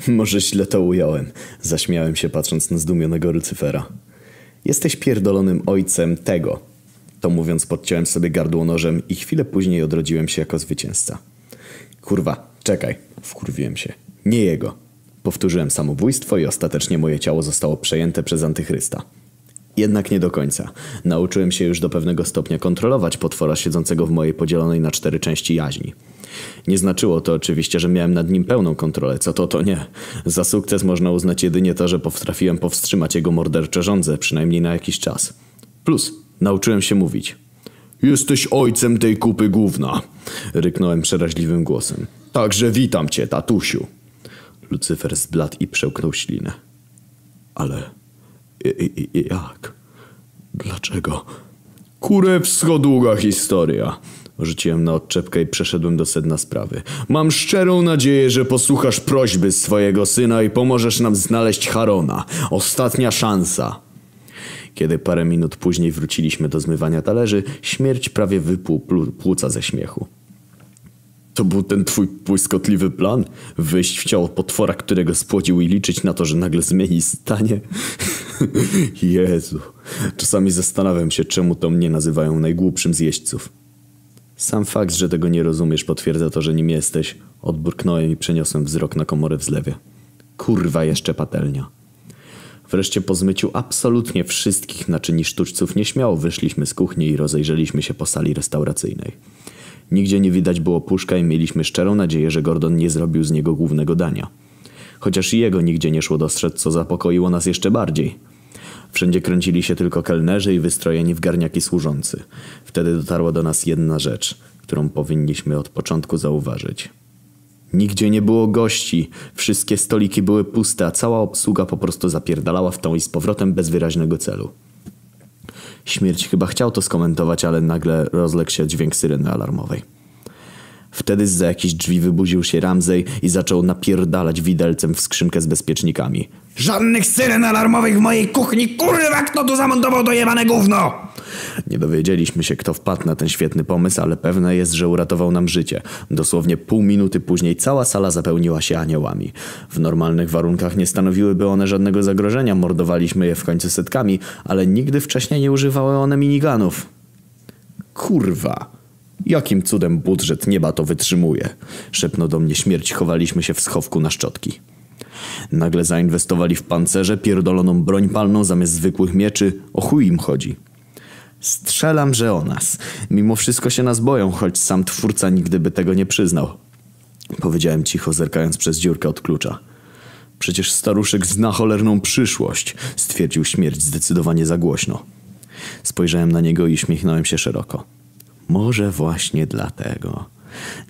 Może źle to ująłem. Zaśmiałem się patrząc na zdumionego Lucyfera. Jesteś pierdolonym ojcem tego. To mówiąc podciąłem sobie gardło nożem i chwilę później odrodziłem się jako zwycięzca. Kurwa, czekaj. Wkurwiłem się. Nie jego. Powtórzyłem samobójstwo i ostatecznie moje ciało zostało przejęte przez antychrysta. Jednak nie do końca. Nauczyłem się już do pewnego stopnia kontrolować potwora siedzącego w mojej podzielonej na cztery części jaźni. Nie znaczyło to oczywiście, że miałem nad nim pełną kontrolę, co to to nie. Za sukces można uznać jedynie to, że potrafiłem powstrzymać jego mordercze żądze, przynajmniej na jakiś czas. Plus, nauczyłem się mówić. Jesteś ojcem tej kupy gówna, ryknąłem przeraźliwym głosem. Także witam cię, tatusiu. Lucyfer zbladł i przełknął ślinę. Ale... I, i, jak? Dlaczego? Kurewsko długa historia. Rzuciłem na odczepkę i przeszedłem do sedna sprawy. Mam szczerą nadzieję, że posłuchasz prośby swojego syna i pomożesz nam znaleźć Harona. Ostatnia szansa. Kiedy parę minut później wróciliśmy do zmywania talerzy, śmierć prawie wypłuł płuca ze śmiechu. To był ten twój błyskotliwy plan? Wyjść w ciało potwora, którego spłodził i liczyć na to, że nagle zmieni stanie? Jezu. Czasami zastanawiam się, czemu to mnie nazywają najgłupszym z jeźdźców. Sam fakt, że tego nie rozumiesz, potwierdza to, że nim jesteś. Odburknąłem i przeniosłem wzrok na komorę w zlewie. Kurwa, jeszcze patelnia. Wreszcie po zmyciu absolutnie wszystkich naczyni sztuczców nieśmiało wyszliśmy z kuchni i rozejrzeliśmy się po sali restauracyjnej. Nigdzie nie widać było puszka i mieliśmy szczerą nadzieję, że Gordon nie zrobił z niego głównego dania. Chociaż i jego nigdzie nie szło dostrzec, co zapokoiło nas jeszcze bardziej. Wszędzie kręcili się tylko kelnerzy i wystrojeni w garniaki służący. Wtedy dotarła do nas jedna rzecz, którą powinniśmy od początku zauważyć. Nigdzie nie było gości, wszystkie stoliki były puste, a cała obsługa po prostu zapierdalała w tą i z powrotem bez wyraźnego celu. Śmierć chyba chciał to skomentować, ale nagle rozległ się dźwięk syreny alarmowej. Wtedy za jakichś drzwi wybudził się Ramsey i zaczął napierdalać widelcem w skrzynkę z bezpiecznikami. Żadnych syren alarmowych w mojej kuchni, kurwa, kto tu zamontował to jebane gówno? Nie dowiedzieliśmy się, kto wpadł na ten świetny pomysł, ale pewne jest, że uratował nam życie. Dosłownie pół minuty później cała sala zapełniła się aniołami. W normalnych warunkach nie stanowiłyby one żadnego zagrożenia, mordowaliśmy je w końcu setkami, ale nigdy wcześniej nie używały one miniganów. Kurwa. Jakim cudem budżet nieba to wytrzymuje? Szepnął do mnie śmierć, chowaliśmy się w schowku na szczotki. Nagle zainwestowali w pancerze, pierdoloną broń palną zamiast zwykłych mieczy. O chuj im chodzi. Strzelam, że o nas. Mimo wszystko się nas boją, choć sam twórca nigdy by tego nie przyznał. Powiedziałem cicho, zerkając przez dziurkę od klucza. Przecież staruszek zna cholerną przyszłość, stwierdził śmierć zdecydowanie za głośno. Spojrzałem na niego i uśmiechnąłem się szeroko. Może właśnie dlatego.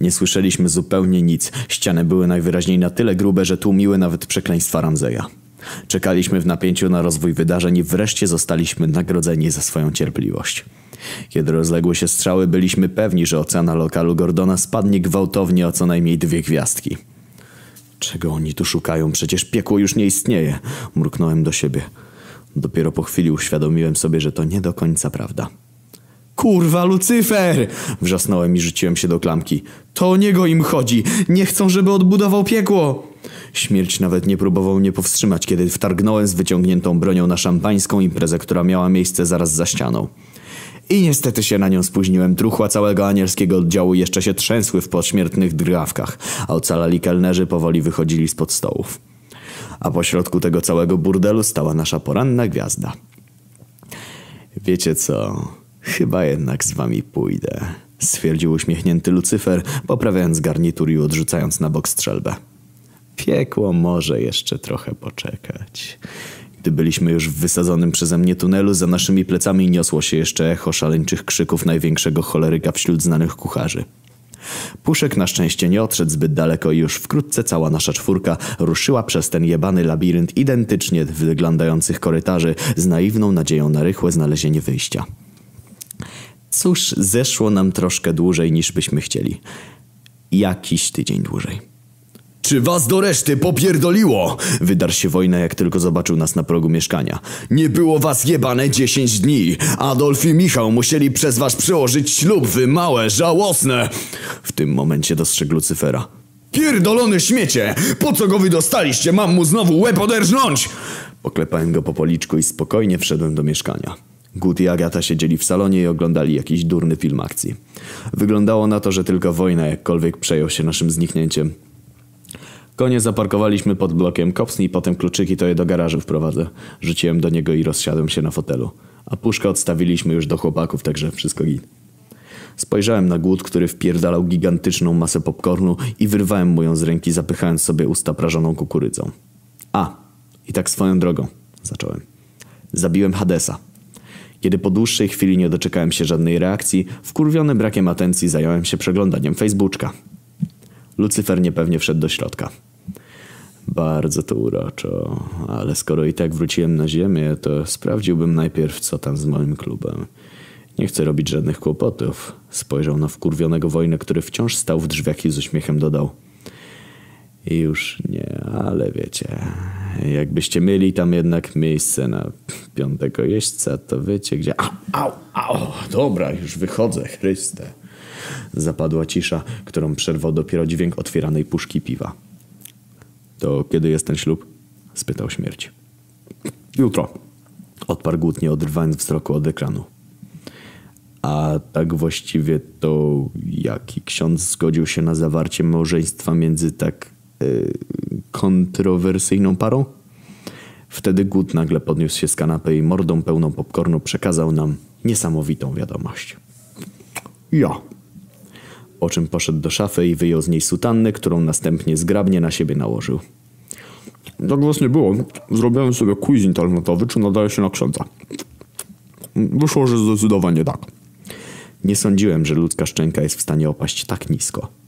Nie słyszeliśmy zupełnie nic. Ściany były najwyraźniej na tyle grube, że tłumiły nawet przekleństwa Ramzeja. Czekaliśmy w napięciu na rozwój wydarzeń i wreszcie zostaliśmy nagrodzeni za swoją cierpliwość. Kiedy rozległy się strzały, byliśmy pewni, że ocena lokalu Gordona spadnie gwałtownie o co najmniej dwie gwiazdki. Czego oni tu szukają? Przecież piekło już nie istnieje. Mruknąłem do siebie. Dopiero po chwili uświadomiłem sobie, że to nie do końca prawda. Kurwa, Lucyfer! Wrzasnąłem i rzuciłem się do klamki. To o niego im chodzi. Nie chcą, żeby odbudował piekło. Śmierć nawet nie próbował mnie powstrzymać, kiedy wtargnąłem z wyciągniętą bronią na szampańską imprezę, która miała miejsce zaraz za ścianą. I niestety się na nią spóźniłem. Truchła całego anielskiego oddziału jeszcze się trzęsły w podśmiertnych drgawkach, a ocalali kelnerzy powoli wychodzili spod stołów. A pośrodku tego całego burdelu stała nasza poranna gwiazda. Wiecie co? Chyba jednak z wami pójdę, stwierdził uśmiechnięty Lucyfer, poprawiając garnitur i odrzucając na bok strzelbę. Piekło może jeszcze trochę poczekać. Gdy byliśmy już w wysadzonym przeze mnie tunelu, za naszymi plecami niosło się jeszcze echo szaleńczych krzyków największego choleryka wśród znanych kucharzy. Puszek na szczęście nie odszedł zbyt daleko i już wkrótce cała nasza czwórka ruszyła przez ten jebany labirynt identycznie wyglądających korytarzy z naiwną nadzieją na rychłe znalezienie wyjścia. Cóż, zeszło nam troszkę dłużej niż byśmy chcieli. Jakiś tydzień dłużej. Czy was do reszty popierdoliło? Wydarł się wojna, jak tylko zobaczył nas na progu mieszkania. Nie było was jebane dziesięć dni. Adolf i Michał musieli przez was przełożyć ślub, wy małe, żałosne. W tym momencie dostrzegł Lucyfera. Pierdolone śmiecie! Po co go wy dostaliście? Mam mu znowu łeb oderżnąć! Poklepałem go po policzku i spokojnie wszedłem do mieszkania. Gut i Agata siedzieli w salonie i oglądali jakiś durny film akcji. Wyglądało na to, że tylko wojna jakkolwiek przejął się naszym zniknięciem. Konie zaparkowaliśmy pod blokiem, kopsnij potem kluczyki, to je do garażu wprowadzę. Rzuciłem do niego i rozsiadłem się na fotelu. A puszkę odstawiliśmy już do chłopaków, także wszystko git. Spojrzałem na głód, który wpierdalał gigantyczną masę popcornu i wyrwałem mu ją z ręki, zapychając sobie usta prażoną kukurydzą. A, i tak swoją drogą, zacząłem. Zabiłem Hadesa. Kiedy po dłuższej chwili nie doczekałem się żadnej reakcji, wkurwiony brakiem atencji zająłem się przeglądaniem Facebooka. Lucyfer niepewnie wszedł do środka. Bardzo to uroczo, ale skoro i tak wróciłem na ziemię, to sprawdziłbym najpierw, co tam z moim klubem. Nie chcę robić żadnych kłopotów. Spojrzał na wkurwionego wojnę, który wciąż stał w drzwiach i z uśmiechem dodał. Już nie, ale wiecie, jakbyście mieli tam jednak miejsce na piątego jeźdźca, to wiecie gdzie... Au, au, au, dobra, już wychodzę, Chryste. Zapadła cisza, którą przerwał dopiero dźwięk otwieranej puszki piwa. To kiedy jest ten ślub? spytał śmierć. Jutro. Odparł głód, nie odrywając wzroku od ekranu. A tak właściwie to jaki ksiądz zgodził się na zawarcie małżeństwa między tak kontrowersyjną parą? Wtedy głód nagle podniósł się z kanapy i mordą pełną popcornu przekazał nam niesamowitą wiadomość. Ja. Po czym poszedł do szafy i wyjął z niej sutannę, którą następnie zgrabnie na siebie nałożył. Jak was nie było, zrobiłem sobie quiz internetowy, czy nadaje się na księdza. Wyszło, że zdecydowanie tak. Nie sądziłem, że ludzka szczęka jest w stanie opaść tak nisko.